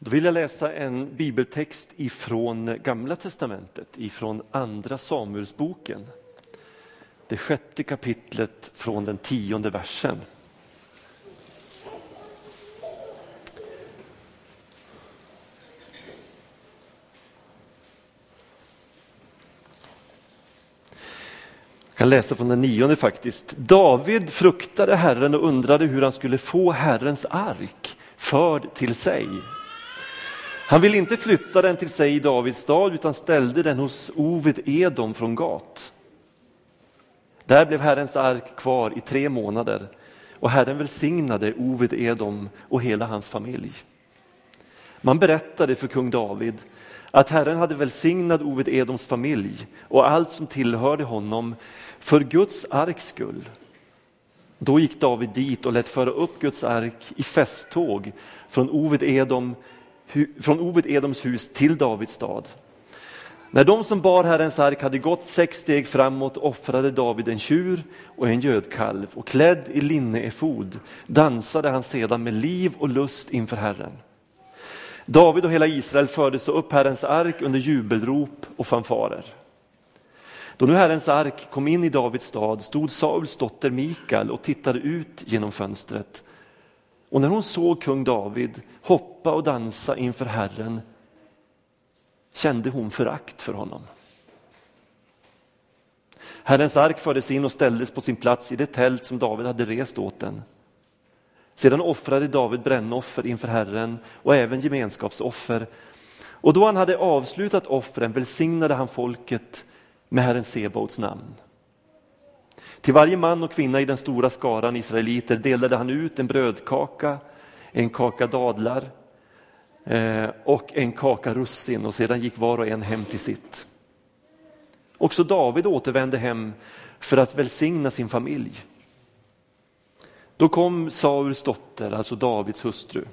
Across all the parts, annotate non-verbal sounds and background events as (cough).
Då vill jag läsa en bibeltext ifrån Gamla testamentet, ifrån Andra Samuelsboken. Det sjätte kapitlet från den tionde versen. Jag kan läsa från den nionde faktiskt. David fruktade Herren och undrade hur han skulle få Herrens ark förd till sig. Han ville inte flytta den till sig i Davids stad utan ställde den hos Ovid Edom från Gat. Där blev Herrens ark kvar i tre månader och Herren välsignade Ovid Edom och hela hans familj. Man berättade för kung David att Herren hade välsignat Ovid Edoms familj och allt som tillhörde honom för Guds arks skull. Då gick David dit och lät föra upp Guds ark i festtåg från Ovid Edom från Ovid Edoms hus till Davids stad. När de som bar Herrens ark hade gått sex steg framåt offrade David en tjur och en gödkalv och klädd i linneefod dansade han sedan med liv och lust inför Herren. David och hela Israel förde så upp Herrens ark under jubelrop och fanfarer. Då nu Herrens ark kom in i Davids stad stod Sauls dotter Mikael och tittade ut genom fönstret och när hon såg kung David hoppa och dansa inför Herren kände hon förakt för honom. Herrens ark fördes in och ställdes på sin plats i det tält som David hade rest åt den. Sedan offrade David brännoffer inför Herren och även gemenskapsoffer. Och då han hade avslutat offren välsignade han folket med Herren Sebaots namn. Till varje man och kvinna i den stora skaran israeliter delade han ut en brödkaka, en kaka dadlar eh, och en kaka russin och sedan gick var och en hem till sitt. Också David återvände hem för att välsigna sin familj. Då kom Sauls dotter, alltså Davids hustru,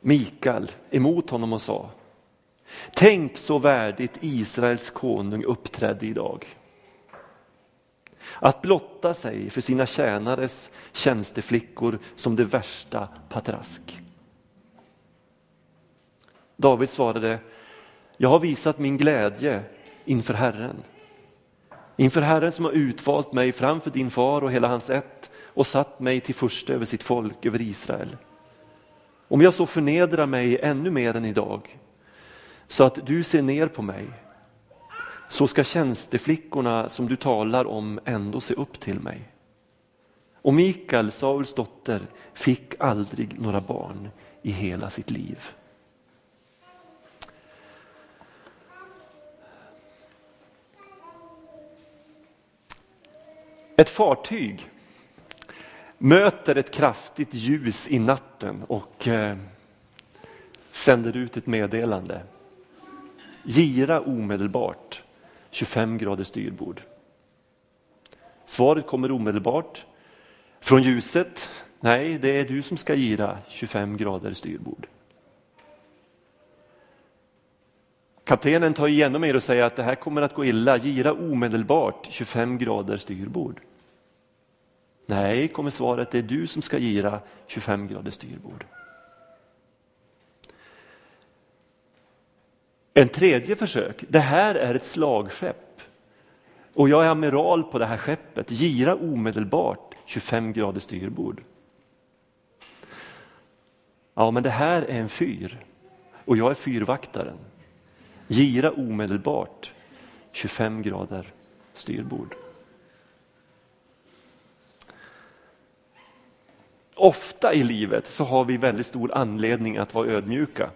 Mikael, emot honom och sa Tänk så värdigt Israels konung uppträdde idag. Att blotta sig för sina tjänares tjänsteflickor som det värsta patrask. David svarade, jag har visat min glädje inför Herren. Inför Herren som har utvalt mig framför din far och hela hans ett och satt mig till första över sitt folk, över Israel. Om jag så förnedrar mig ännu mer än idag, så att du ser ner på mig så ska tjänsteflickorna som du talar om ändå se upp till mig. Och Mikael, Sauls dotter, fick aldrig några barn i hela sitt liv. Ett fartyg möter ett kraftigt ljus i natten och eh, sänder ut ett meddelande. Gira omedelbart. 25 grader styrbord. Svaret kommer omedelbart. Från ljuset, nej det är du som ska gira 25 grader styrbord. Kaptenen tar igenom er och säger att det här kommer att gå illa, gira omedelbart 25 grader styrbord. Nej, kommer svaret, det är du som ska gira 25 grader styrbord. En tredje försök, det här är ett slagskepp och jag är amiral på det här skeppet, gira omedelbart 25 grader styrbord. Ja, men det här är en fyr och jag är fyrvaktaren. Gira omedelbart 25 grader styrbord. Ofta i livet så har vi väldigt stor anledning att vara ödmjuka.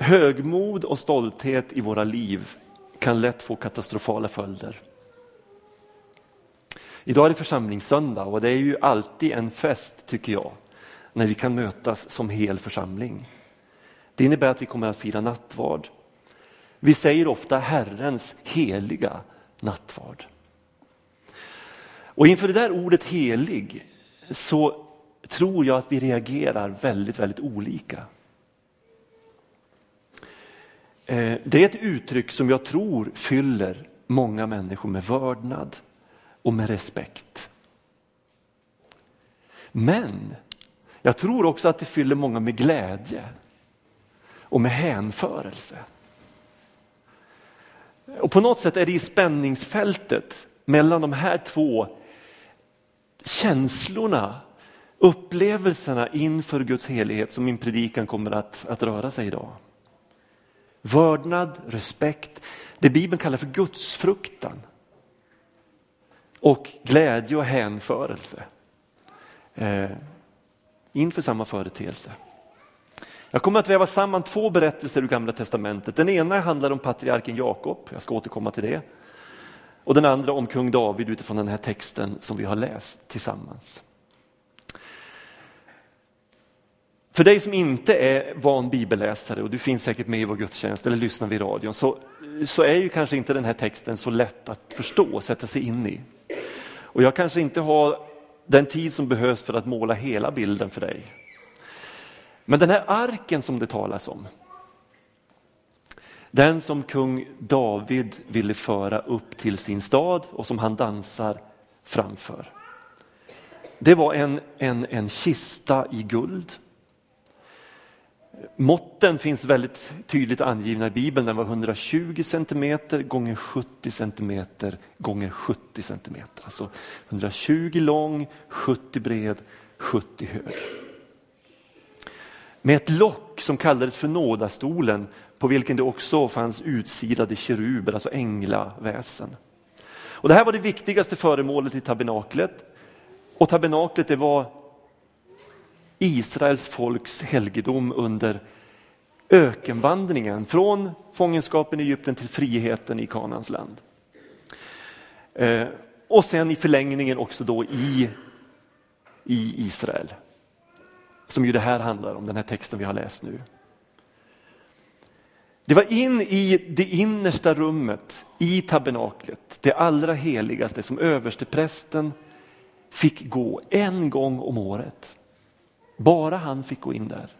Högmod och stolthet i våra liv kan lätt få katastrofala följder. Idag är det församlingssöndag och det är ju alltid en fest tycker jag, när vi kan mötas som hel församling. Det innebär att vi kommer att fira nattvard. Vi säger ofta Herrens heliga nattvard. Och inför det där ordet helig så tror jag att vi reagerar väldigt, väldigt olika. Eh, det är ett uttryck som jag tror fyller många människor med vördnad och med respekt. Men Jag tror också att det fyller många med glädje och med hänförelse. Och på något sätt är det i spänningsfältet mellan de här två känslorna, upplevelserna inför Guds helighet som min predikan kommer att, att röra sig idag. Vördnad, respekt, det Bibeln kallar för gudsfruktan. Och glädje och hänförelse eh, inför samma företeelse. Jag kommer att väva samman två berättelser ur Gamla Testamentet. Den ena handlar om patriarken Jakob, jag ska återkomma till det. Och den andra om kung David utifrån den här texten som vi har läst tillsammans. För dig som inte är van bibelläsare och du finns säkert med i vår gudstjänst eller lyssnar vid radion så, så är ju kanske inte den här texten så lätt att förstå och sätta sig in i. Och jag kanske inte har den tid som behövs för att måla hela bilden för dig. Men den här arken som det talas om, den som kung David ville föra upp till sin stad och som han dansar framför. Det var en, en, en kista i guld. Måtten finns väldigt tydligt angivna i Bibeln. Den var 120 cm gånger 70 cm gånger 70 cm. Alltså 120 lång, 70 bred, 70 hög med ett lock som kallades för nådastolen på vilken det också fanns utsidade keruber, alltså änglaväsen. Och det här var det viktigaste föremålet i tabernaklet. Och tabernaklet det var Israels folks helgedom under ökenvandringen från fångenskapen i Egypten till friheten i Kanans land. Eh, och sen i förlängningen också då i, i Israel som ju det här handlar om, den här texten vi har läst nu. Det var in i det innersta rummet i tabernaklet, det allra heligaste som översteprästen fick gå en gång om året. Bara han fick gå in där.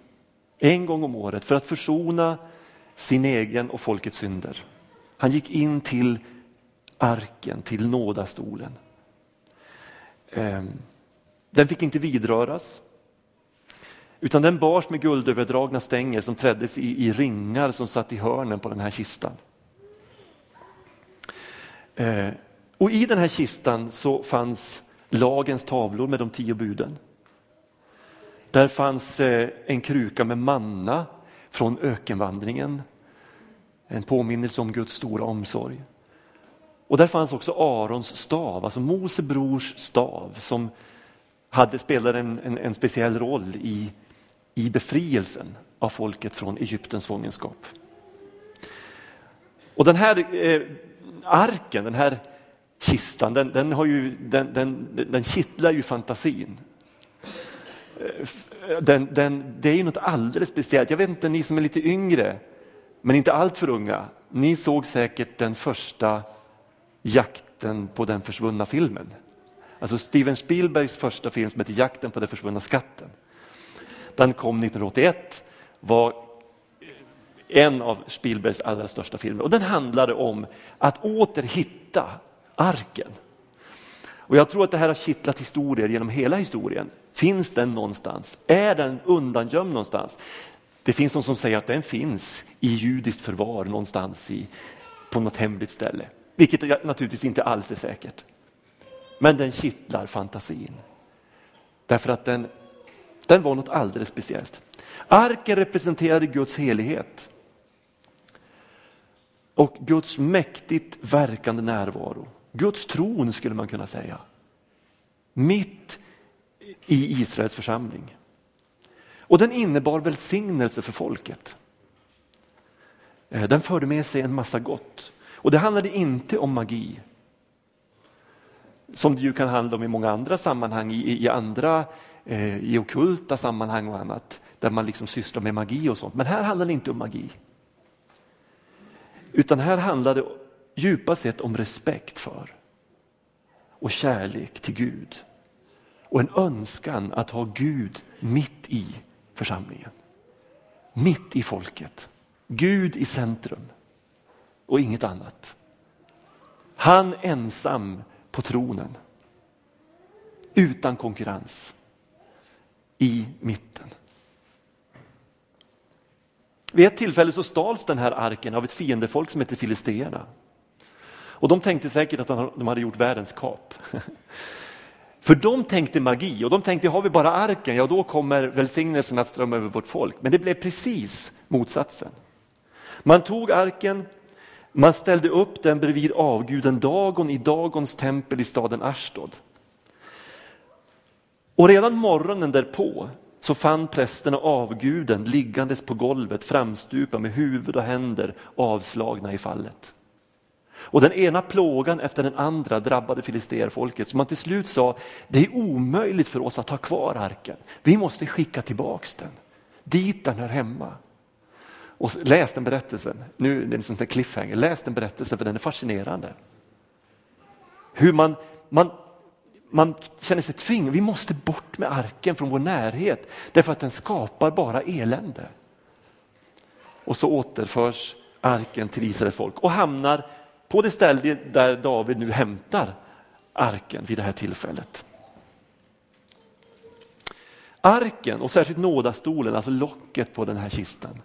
En gång om året för att försona sin egen och folkets synder. Han gick in till arken, till nådastolen. Ehm, den fick inte vidröras. Utan den bars med guldöverdragna stänger som träddes i, i ringar som satt i hörnen på den här kistan. Ehm, och i den här kistan så fanns lagens tavlor med de tio buden. Där fanns eh, en kruka med manna från ökenvandringen. En påminnelse om Guds stora omsorg. Och där fanns också Arons stav, alltså Mose brors stav som hade, spelade en, en, en speciell roll i i befrielsen av folket från Egyptens fångenskap. Och den här eh, arken, den här kistan, den, den, har ju, den, den, den kittlar ju fantasin. Eh, den, den, det är ju något alldeles speciellt. Jag vet inte, ni som är lite yngre, men inte alltför unga, ni såg säkert den första jakten på den försvunna filmen. Alltså Steven Spielbergs första film som heter Jakten på den försvunna skatten. Den kom 1981, var eh, en av Spielbergs allra största filmer och den handlade om att åter hitta arken. Och jag tror att det här har kittlat historier genom hela historien. Finns den någonstans? Är den undangömd någonstans? Det finns de som säger att den finns i judiskt förvar någonstans i, på något hemligt ställe. Vilket naturligtvis inte alls är säkert. Men den kittlar fantasin. Därför att den den var något alldeles speciellt. Arken representerade Guds helighet och Guds mäktigt verkande närvaro. Guds tron skulle man kunna säga. Mitt i Israels församling. Och den innebar välsignelse för folket. Eh, den förde med sig en massa gott. Och det handlade inte om magi. Som det ju kan handla om i många andra sammanhang, i, i andra Eh, i okulta sammanhang och annat där man liksom sysslar med magi och sånt. Men här handlar det inte om magi. Utan här handlar det djupast sett om respekt för och kärlek till Gud. Och en önskan att ha Gud mitt i församlingen. Mitt i folket. Gud i centrum och inget annat. Han ensam på tronen. Utan konkurrens i mitten. Vid ett tillfälle så stals den här arken av ett fiendefolk som hette filisteerna. Och de tänkte säkert att de hade gjort världens kap. (laughs) För de tänkte magi och de tänkte har vi bara arken, ja då kommer välsignelsen att strömma över vårt folk. Men det blev precis motsatsen. Man tog arken, man ställde upp den bredvid avguden Dagon i Dagons tempel i staden Ashdod. Och redan morgonen därpå så fann prästerna avguden liggandes på golvet framstupa med huvud och händer avslagna i fallet. Och den ena plågan efter den andra drabbade filisterfolket så man till slut sa det är omöjligt för oss att ha kvar arken. Vi måste skicka tillbaks den dit den hör hemma. Och läs den berättelsen, nu är det en sån cliffhanger, läs den berättelsen för den är fascinerande. Hur man, man, man känner sig tvingad, vi måste bort med arken från vår närhet därför att den skapar bara elände. Och så återförs arken till Israels folk och hamnar på det ställe där David nu hämtar arken vid det här tillfället. Arken och särskilt nådastolen, alltså locket på den här kistan,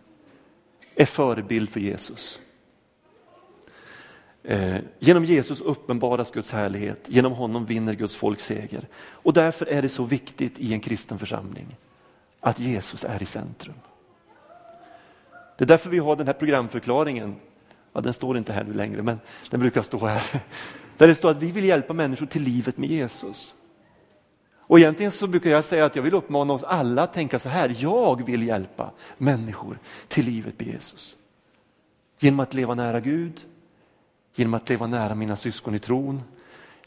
är förebild för Jesus. Eh, genom Jesus uppenbaras Guds härlighet, genom honom vinner Guds folk seger. Och därför är det så viktigt i en kristen församling att Jesus är i centrum. Det är därför vi har den här programförklaringen, ja, den står inte här nu längre men den brukar stå här. Där det står att vi vill hjälpa människor till livet med Jesus. Och egentligen så brukar jag säga att jag vill uppmana oss alla att tänka så här, jag vill hjälpa människor till livet med Jesus. Genom att leva nära Gud, genom att leva nära mina syskon i tron,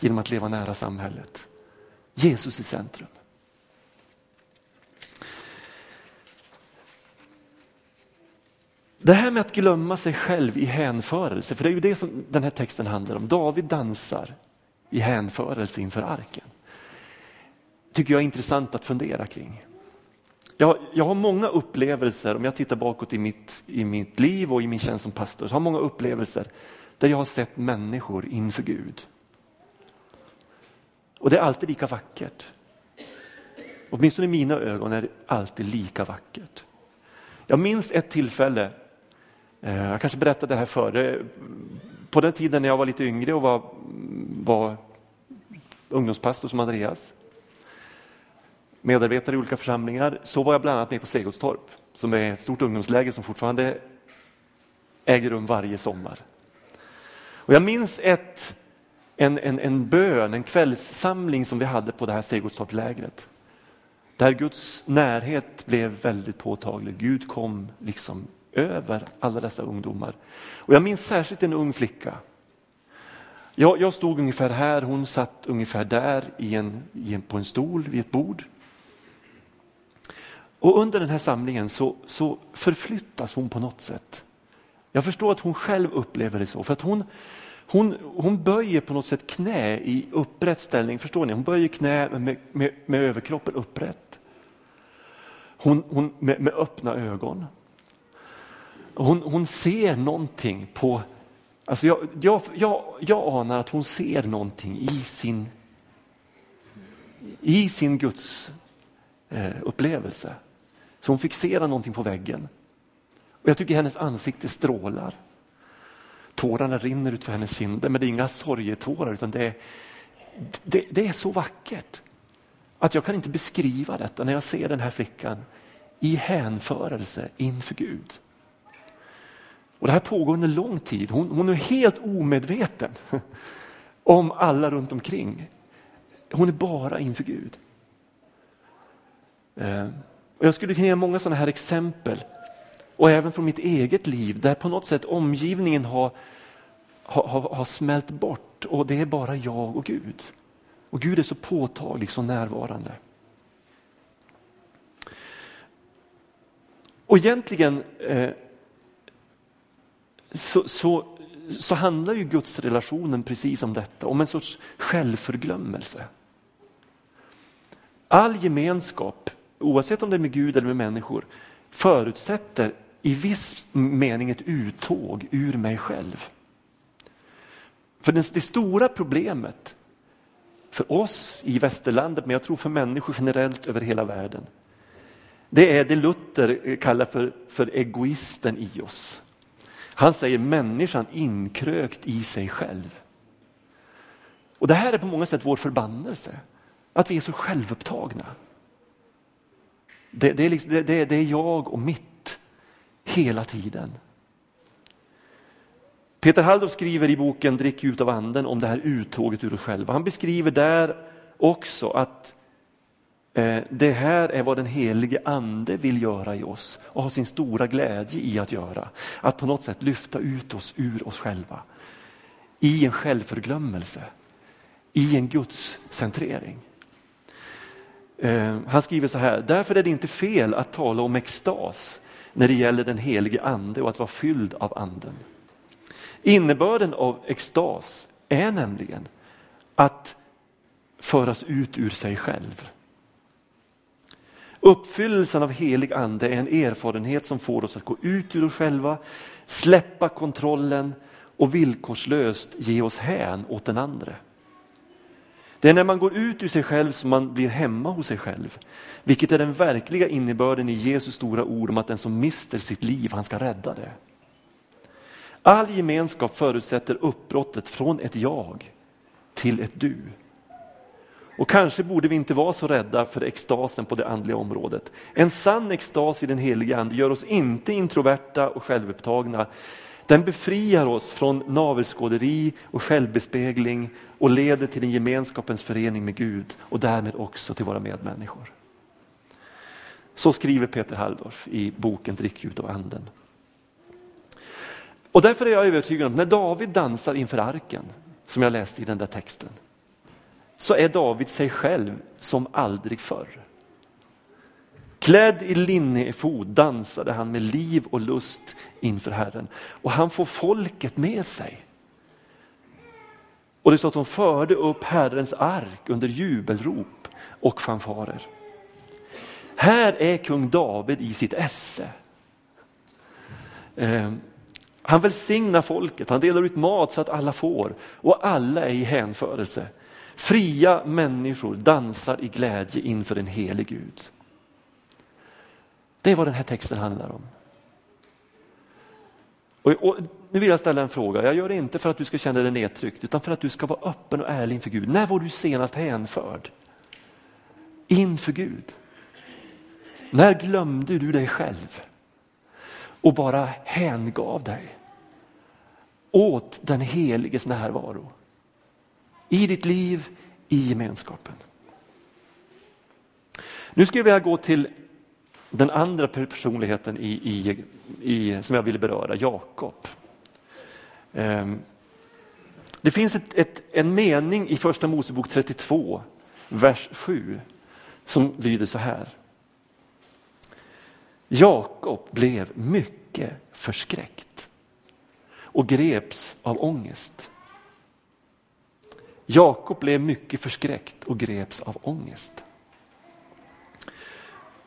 genom att leva nära samhället. Jesus i centrum. Det här med att glömma sig själv i hänförelse, för det är ju det som den här texten handlar om. David dansar i hänförelse inför arken tycker jag är intressant att fundera kring. Jag, jag har många upplevelser, om jag tittar bakåt i mitt, i mitt liv och i min tjänst som pastor, så har jag många upplevelser där jag har sett människor inför Gud. Och det är alltid lika vackert. Åtminstone i mina ögon är det alltid lika vackert. Jag minns ett tillfälle, Eh, jag kanske berättade det här före. på den tiden när jag var lite yngre och var, var ungdomspastor som Andreas medarbetare i olika församlingar så var jag bland annat med på Segelstorp som är ett stort ungdomsläger som fortfarande äger rum varje sommar. Och jag minns ett, en, en, en bön, en kvällssamling som vi hade på det här Segelstorplägret. Där Guds närhet blev väldigt påtaglig. Gud kom liksom över alla dessa ungdomar. Och jag minns särskilt en ung flicka. Jag, jag stod ungefär här, hon satt ungefär där i en, i en, på en stol vid ett bord. Och under den här samlingen så, så förflyttas hon på något sätt. Jag förstår att hon själv upplever det så, för att hon, hon, hon böjer på något sätt knä i upprätt ställning. Förstår ni? Hon böjer knä med, med, med överkroppen upprätt. Hon, hon med, med öppna ögon. Hon, hon ser någonting på, alltså jag, jag, jag, jag anar att hon ser någonting i sin, i sin Guds eh, upplevelse. Så hon fixerar någonting på väggen. Och Jag tycker hennes ansikte strålar. Tårarna rinner ut för hennes kinder, men det är inga sorgetårar utan det är, det, det är så vackert. Att jag kan inte beskriva detta när jag ser den här flickan i hänförelse inför Gud. Och Det här pågår under lång tid. Hon, hon är helt omedveten (laughs) om alla runt omkring. Hon är bara inför Gud. Eh, och jag skulle kunna ge många sådana här exempel och även från mitt eget liv där på något sätt omgivningen har, har, har smält bort och det är bara jag och Gud. Och Gud är så påtaglig, så närvarande. Och egentligen eh, så, så, så handlar ju Guds relationen precis om detta, om en sorts självförglömmelse. All gemenskap oavsett om det är med Gud eller med människor, förutsätter i viss mening ett uttåg ur mig själv. För det, stora problemet för oss i västerlandet, men jag tror för människor generellt över hela världen, Det är det Luther kallar för, för egoisten i oss. Han säger människan inkrökt i sig själv. Och Det här är på många sätt vår förbannelse, att vi är så självupptagna. Det, det, är, liksom, det, det är jag och mitt hela tiden. Peter Halldorf skriver i boken Drick ut av anden om det här uttåget ur oss själva. Han beskriver där också att Eh, det här är vad den helige ande vill göra i oss och har sin stora glädje i att göra. Att på något sätt lyfta ut oss ur oss själva. I en självförglömmelse. I en Guds centrering. Eh, han skriver så här, därför är det inte fel att tala om extas när det gäller den helige ande och att vara fylld av anden. Innebörden av extas är nämligen att föras ut ur sig själv. Uppfyllelsen av helig ande är en erfarenhet som får oss att gå ut ur oss själva, släppa kontrollen och villkorslöst ge oss hän åt den andra. Det är när man går ut ur sig själv som man blir hemma hos sig själv. Vilket är den verkliga innebörden i Jesus stora ord om att den som mister sitt liv, han ska rädda det. All gemenskap förutsätter uppbrottet från ett jag till ett du. Och kanske borde vi inte vara så rädda för extasen på det andliga området. En sann extas i den heliga ande gör oss inte introverta och självupptagna. Den befriar oss från navelskåderi och självbespegling och leder till en gemenskapens förening med Gud och därmed också till våra medmänniskor. Så skriver Peter Halldorf i boken Drick ut av anden. Och därför är jag övertygad om att när David dansar inför arken, som jag läste i den där texten, så är David sig själv som aldrig förr. Klädd i linneefod dansade han med liv och lust inför Herren och han får folket med sig. Och det står att de förde upp Herrens ark under jubelrop och fanfarer. Här är kung David i sitt esse. Ehm, han välsignar folket, han delar ut mat så att alla får och alla är i hänförelse. Fria människor dansar i glädje inför en helig Gud. Det är vad den här texten handlar om. Och, och, nu vill jag ställa en fråga. Jag gör det inte för att du ska känna dig nedtryckt utan för att du ska vara öppen och ärlig inför Gud. När var du senast hänförd? Inför Gud. När glömde du dig själv? Och bara hängav dig åt den heliges närvaro. I ditt liv, i gemenskapen. Nu skulle jag vilja gå till den andra personligheten i, i, i, som jag ville beröra, Jakob. Um, det finns ett, ett, en mening i första Mosebok 32, vers 7, som lyder så här. Jakob blev mycket förskräckt och greps av ångest. Jakob blev mycket förskräckt och greps av ångest.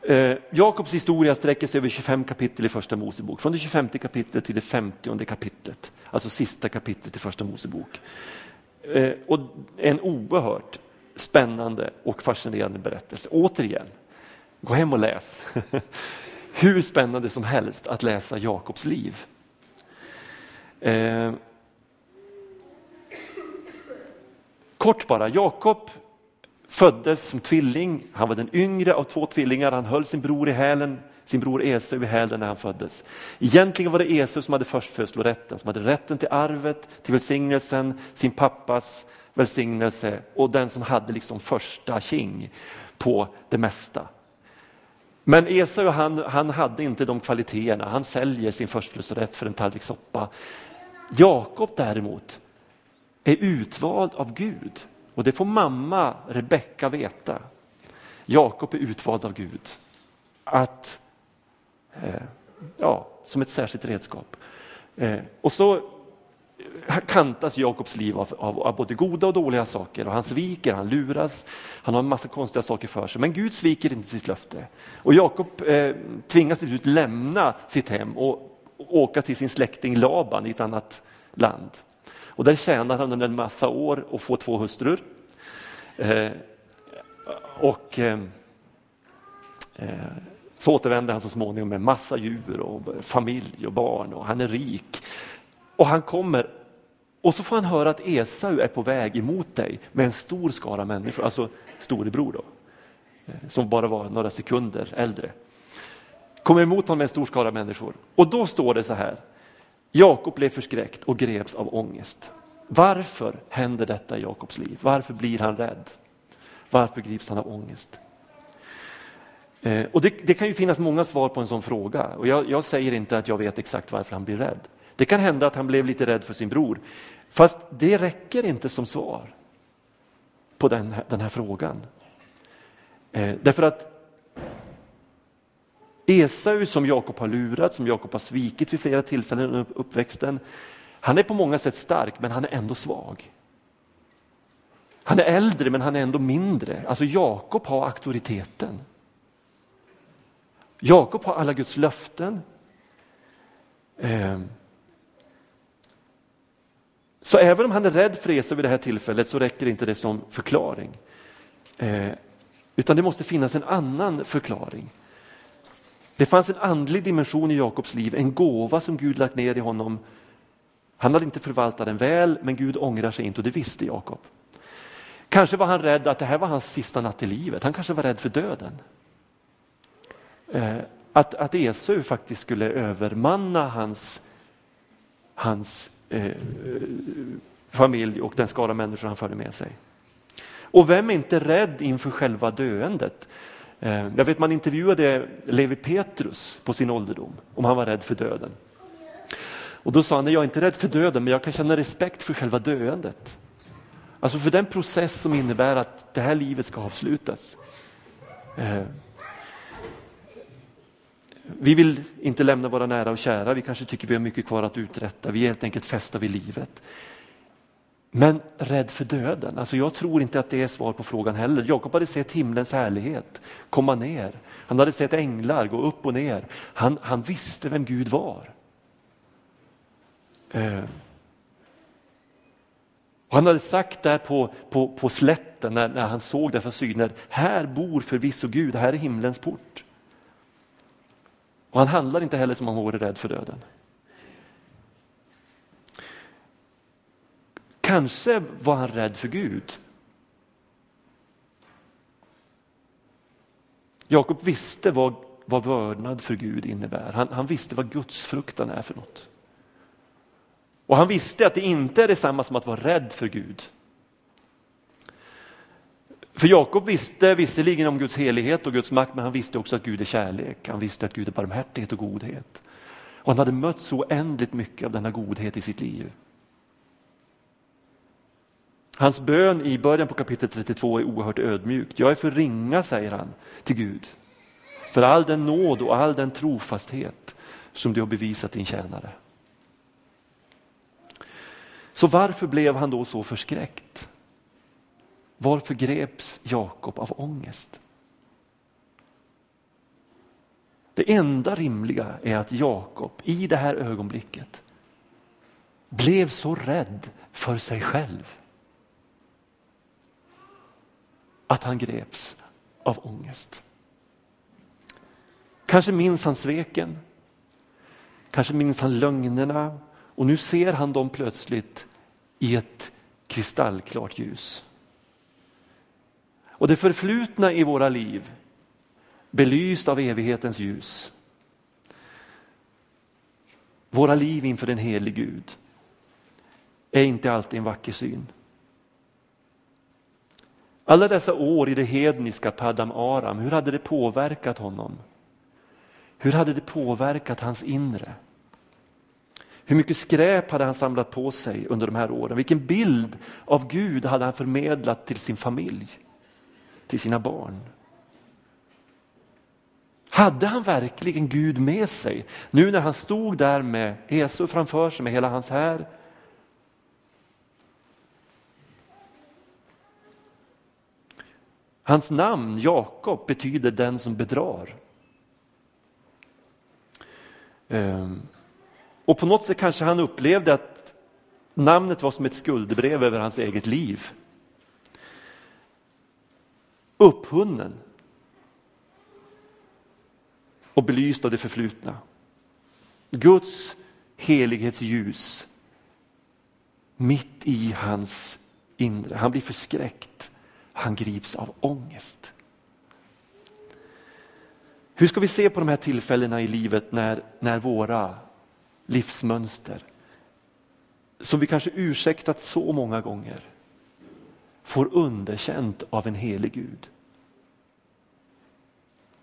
Eh, Jakobs historia sträcker sig över 25 kapitel i första Mosebok, från det 25 kapitlet till det 50 kapitlet, alltså sista kapitlet i första Mosebok. Eh, och en oerhört spännande och fascinerande berättelse. Återigen, gå hem och läs. (laughs) Hur spännande som helst att läsa Jakobs liv. Eh, kort bara, Jakob föddes som tvilling. Han var den yngre av två tvillingar. Han höll sin bror i hälen, sin bror Esau i hälen när han föddes. Egentligen var det Esau som hade förstfödslorätten, som hade rätten till arvet, till välsignelsen, sin pappas välsignelse och den som hade liksom första king på det mesta. Men Esau han, han hade inte de kvaliteterna, han säljer sin förstfödslorätt för en tallrik soppa. Jakob däremot är utvald av Gud. Och det får mamma Rebecka veta. Jakob är utvald av Gud. Att, eh, ja, som ett särskilt redskap. Eh, och så kantas Jakobs liv av, av, av, både goda och dåliga saker. Och han sviker, han luras, han har en massa konstiga saker för sig. Men Gud sviker inte sitt löfte. Och Jakob eh, tvingas ut lämna sitt hem och, och åka till sin släkting Laban i ett annat land. Och där tjänar han under en massa år och får två hustrur. Eh, och eh, eh, Så återvänder han så småningom med massa djur och familj och barn och han är rik. Och han kommer och så får han höra att Esau är på väg emot dig med en stor skara människor, alltså storebror då, eh, som bara var några sekunder äldre. Kommer emot honom med en stor skara människor. Och då står det så här, Jakob blev förskräckt och greps av ångest. Varför händer detta i Jakobs liv? Varför blir han rädd? Varför grips han av ångest? Eh, och det, det, kan ju finnas många svar på en sån fråga och jag, jag, säger inte att jag vet exakt varför han blir rädd. Det kan hända att han blev lite rädd för sin bror, fast det räcker inte som svar på den, den här frågan. Eh, därför att Esau som Jakob har lurat, som Jakob har svikit vid flera tillfällen under uppväxten, han är på många sätt stark men han är ändå svag. Han är äldre men han är ändå mindre. Alltså Jakob har auktoriteten. Jakob har alla Guds löften. Ehm. Så även om han är rädd för Esau vid det här tillfället så räcker inte det som förklaring. Ehm. Utan det måste finnas en annan förklaring. Det fanns en andlig dimension i Jakobs liv, en gåva som Gud lagt ner i honom. Han hade inte förvaltat den väl, men Gud ångrar sig inte och det visste Jakob. Kanske var han rädd att det här var hans sista natt i livet. Han kanske var rädd för döden. Eh, att, att Esau faktiskt skulle övermanna hans, hans eh, eh, familj och den skara människor han förde med sig. Och vem är inte rädd inför själva döendet? Eh, jag vet man intervjuade Levi Petrus på sin ålderdom om han var rädd för döden. Och då sa han, jag är inte rädd för döden men jag kan känna respekt för själva döendet. Alltså för den process som innebär att det här livet ska avslutas. Eh, vi vill inte lämna våra nära och kära, vi kanske tycker vi har mycket kvar att uträtta, vi är helt enkelt fästa vid livet. Men rädd för döden, alltså jag tror inte att det är svar på frågan heller. Jakob hade sett himlens härlighet komma ner. Han hade sett änglar gå upp och ner. Han, han visste vem Gud var. Eh. Och han hade sagt där på, på, på slätten när, när han såg dessa syner, här bor förvisso Gud, här är himlens port. Och han handlar inte heller som om han vore rädd för döden. Kanske var han rädd för Gud. Jakob visste vad, vad vördnad för Gud innebär. Han, han visste vad gudsfruktan är för något. Och han visste att det inte är detsamma som att vara rädd för Gud. För Jakob visste visserligen om Guds helighet och Guds makt, men han visste också att Gud är kärlek. Han visste att Gud är barmhärtighet och godhet. Och han hade mött så oändligt mycket av denna godhet i sitt liv. Hans bön i början på kapitel 32 är oerhört ödmjukt. Jag är för ringa, säger han till Gud, för all den nåd och all den trofasthet som du har bevisat din tjänare. Så varför blev han då så förskräckt? Varför greps Jakob av ångest? Det enda rimliga är att Jakob i det här ögonblicket blev så rädd för sig själv att han greps av ångest. Kanske minns han sveken, kanske minns han lögnerna och nu ser han dem plötsligt i ett kristallklart ljus. Och det förflutna i våra liv belyst av evighetens ljus. Våra liv inför den helige Gud är inte alltid en vacker syn. Alla dessa år i det hedniska Padam Aram, hur hade det påverkat honom? Hur hade det påverkat hans inre? Hur mycket skräp hade han samlat på sig under de här åren? Vilken bild av Gud hade han förmedlat till sin familj? till sina barn. Hade han verkligen Gud med sig nu när han stod där med Esau framför sig med hela hans här? Hans namn Jakob betyder den som bedrar. Ehm, och på något sätt kanske han upplevde att namnet var som ett skuldebrev över hans eget liv upphunnen. och belyst av det förflutna. Guds helighetsljus mitt i hans inre. Han blir förskräckt. Han grips av ångest. Hur ska vi se på de här tillfällena i livet när, när våra livsmönster, som vi kanske ursäktat så många gånger, får underkänt av en helig Gud?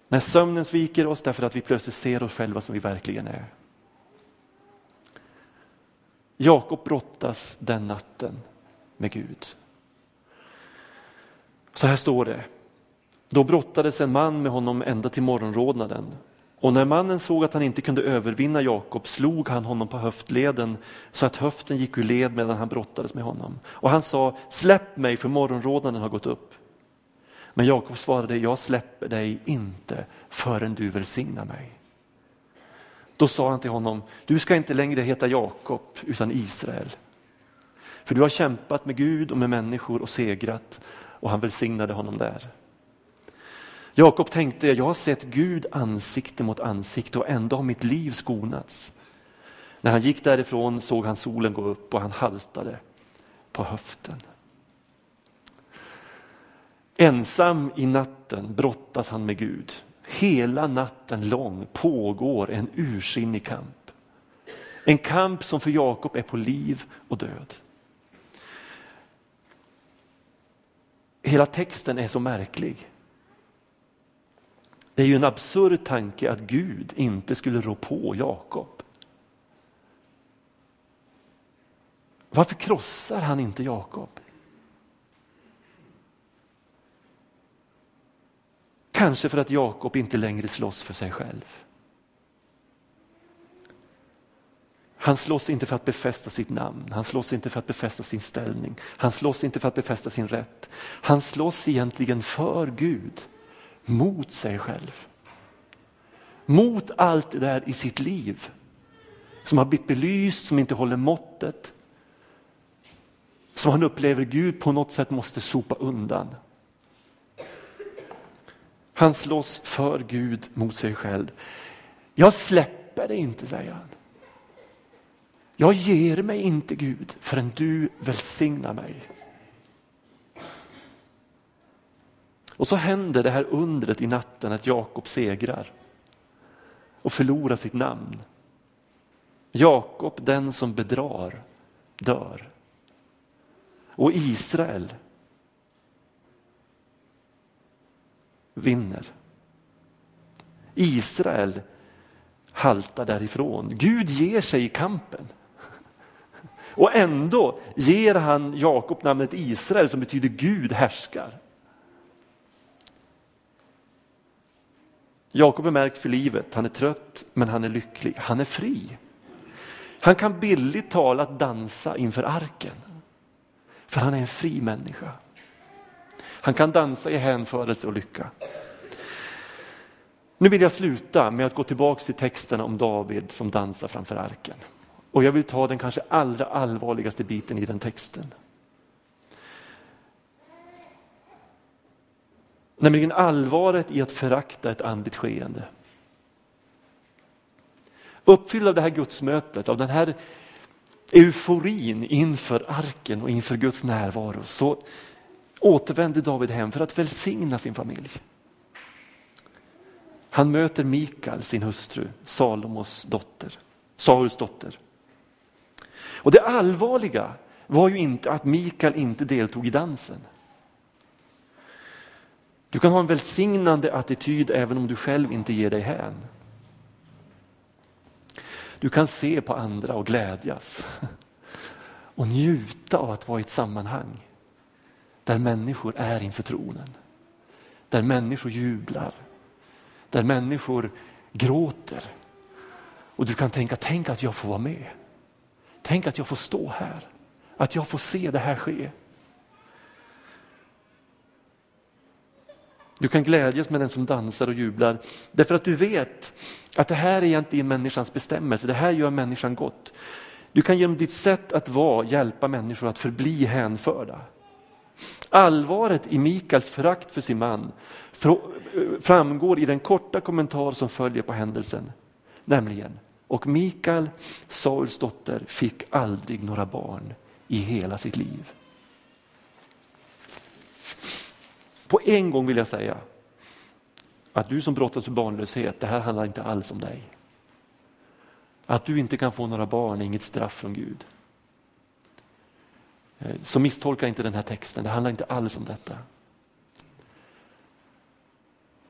När sömnen sviker oss därför att vi plötsligt ser oss själva som vi verkligen är. Jakob brottas den natten med Gud. Så här står det. Då brottades en man med honom ända till morgonrodnaden. Och när mannen såg att han inte kunde övervinna Jakob slog han honom på höftleden så att höften gick ur led medan han brottades med honom. Och han sa, släpp mig för morgonrodnaden har gått upp. Men Jakob svarade, jag släpper dig inte förrän du välsignar mig. Då sa han till honom, du ska inte längre heta Jakob utan Israel. För du har kämpat med Gud och med människor och segrat och han välsignade honom där. Jakob tänkte, jag har sett Gud ansikte mot ansikte och ändå har mitt liv skonats. När han gick därifrån såg han solen gå upp och han haltade på höften. Ensam i natten brottas han med Gud. Hela natten lång pågår en ursinnig kamp. En kamp som för Jakob är på liv och död. Hela texten är så märklig. Det är ju en absurd tanke att Gud inte skulle rå på Jakob. Varför krossar han inte Jakob? Kanske för att Jakob inte längre slåss för sig själv. Han slåss inte för att befästa sitt namn, han slåss inte för att befästa sin ställning, han slåss inte för att befästa sin rätt. Han slåss egentligen för Gud, mot sig själv. Mot allt det där i sitt liv som har blivit belyst, som inte håller måttet. Som han upplever Gud på något sätt måste sopa undan. Han slåss för Gud mot sig själv. Jag släpper det inte, säger han. Jag ger mig inte Gud förrän du välsignar mig. Och så händer det här undret i natten att Jakob segrar och förlorar sitt namn. Jakob, den som bedrar, dör. Och Israel vinner. Israel haltar därifrån. Gud ger sig i kampen. Och ändå ger han Jakob namnet Israel som betyder Gud härskar. Jakob är märkt för livet, han är trött men han är lycklig, han är fri. Han kan billigt talat dansa inför arken. För han är en fri människa. Han kan dansa i hänförelse och lycka. Nu vill jag sluta med att gå tillbaka till texterna om David som dansar framför arken. Och jag vill ta den kanske allra allvarligaste biten i den texten. Nämligen allvaret i att förakta ett andligt skeende. Uppfylld av det här gudsmötet, av den här euforin inför arken och inför Guds närvaro så återvände David hem för att välsigna sin familj. Han möter Mikael, sin hustru, Salomos dotter, Sauls dotter. Och det allvarliga var ju inte att Mikael inte deltog i dansen. Du kan ha en välsignande attityd även om du själv inte ger dig hän. Du kan se på andra och glädjas (laughs) och njuta av att vara i ett sammanhang där människor är inför tronen. Där människor jublar, där människor gråter. Och du kan tänka, tänk att jag får vara med. Tänk att jag får stå här, att jag får se det här ske. Du kan glädjas med den som dansar och jublar därför att du vet att det här är egentligen människans bestämmelse, det här gör människan gott. Du kan genom ditt sätt att vara hjälpa människor att förbli hänförda. Allvaret i Mikaels förakt för sin man framgår i den korta kommentar som följer på händelsen. Nämligen, och Mikael, Sauls dotter, fick aldrig några barn i hela sitt liv. På en gång vill jag säga att du som brottas med barnlöshet, det här handlar inte alls om dig. Att du inte kan få några barn är inget straff från Gud. Eh, så misstolka inte den här texten, det handlar inte alls om detta.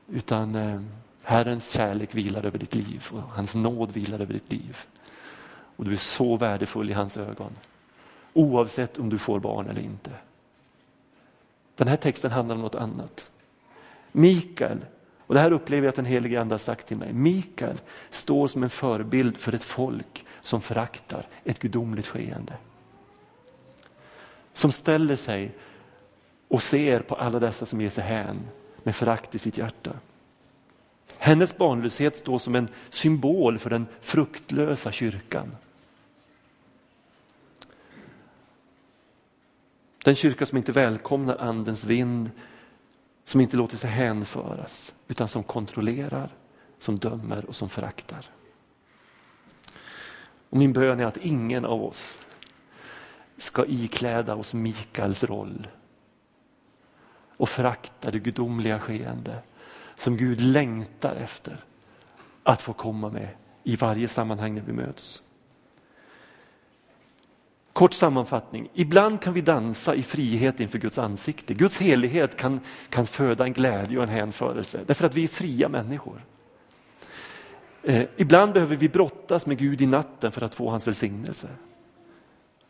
Utan eh, Herrens kärlek vilar över ditt liv och hans nåd vilar över ditt liv. Och du är så värdefull i hans ögon. Oavsett om du får barn eller inte. Den här texten handlar om något annat. Mikael, och det här upplever jag att den helige Ande har sagt till mig. Mikael står som en förebild för ett folk som föraktar ett gudomligt skeende. Som ställer sig och ser på alla dessa som ger sig hän med förakt i sitt hjärta. Hennes barnlöshet står som en symbol för den fruktlösa kyrkan. Den kyrka som inte välkomnar andens vind, som inte låter sig hänföras, utan som kontrollerar, som dömer och som föraktar. Och min bön är att ingen av oss ska ikläda oss Mikaels roll och förakta det gudomliga skeende som Gud längtar efter att få komma med i varje sammanhang när vi möts. Kort sammanfattning, ibland kan vi dansa i frihet inför Guds ansikte. Guds helighet kan, kan föda en glädje och en hänförelse därför att vi är fria människor. Eh, ibland behöver vi brottas med Gud i natten för att få hans välsignelse.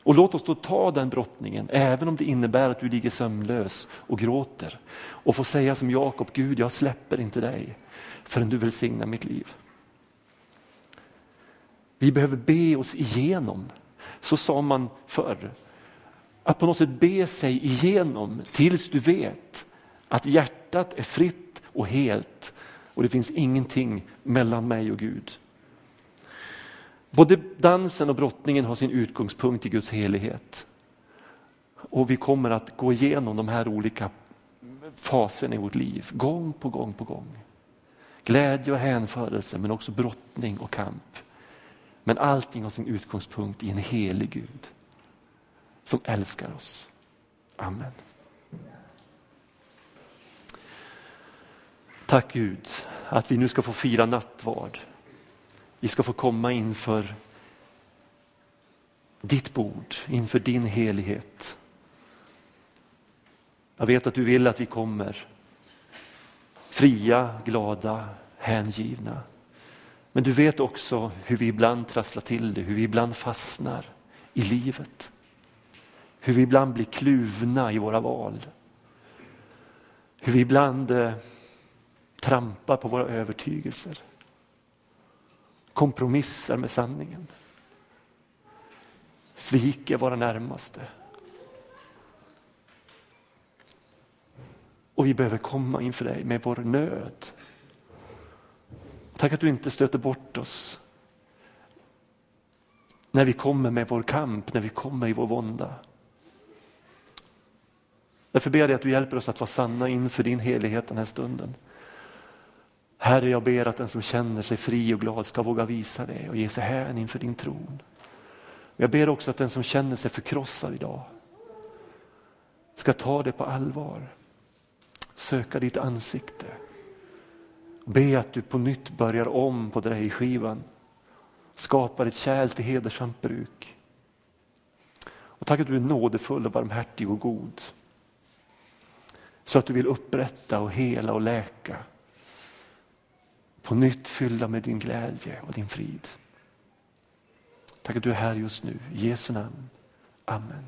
Och låt oss då ta den brottningen, även om det innebär att du ligger sömnlös och gråter. Och få säga som Jakob, Gud jag släpper inte dig förrän du välsignar mitt liv. Vi behöver be oss igenom, så sa man förr. Att på något sätt be sig igenom tills du vet att hjärtat är fritt och helt och det finns ingenting mellan mig och Gud. Både dansen och brottningen har sin utgångspunkt i Guds helighet. Och vi kommer att gå igenom de här olika faserna i vårt liv, gång på gång på gång. Glädje och hänförelse men också brottning och kamp. Men allting har sin utgångspunkt i en helig Gud som älskar oss. Amen. Tack Gud att vi nu ska få fira nattvard. Vi ska få komma inför ditt bord, inför din helighet. Jag vet att du vill att vi kommer fria, glada, hängivna. Men du vet också hur vi ibland trasslar till det, hur vi ibland fastnar i livet. Hur vi ibland blir kluvna i våra val. Hur vi ibland eh, trampar på våra övertygelser kompromissar med sanningen. Sviker våra närmaste. Och vi behöver komma inför dig med vår nöd. Tack att du inte stöter bort oss när vi kommer med vår kamp, när vi kommer i vår vånda. Därför ber jag dig att du hjälper oss att vara sanna inför din helighet den här stunden. Herre, jag ber att den som känner sig fri och glad ska våga visa det och ge sig hän inför din tron. Jag ber också att den som känner sig förkrossad idag ska ta det på allvar. Söka ditt ansikte. Be att du på nytt börjar om på drejskivan. Skapar ett kärl till hedersamt bruk. Och tack att du är nådefull och barmhärtig och god. Så att du vill upprätta och hela och läka på nytt fyllda med din glädje och din frid. Tack att du är här just nu. I Jesu namn. Amen.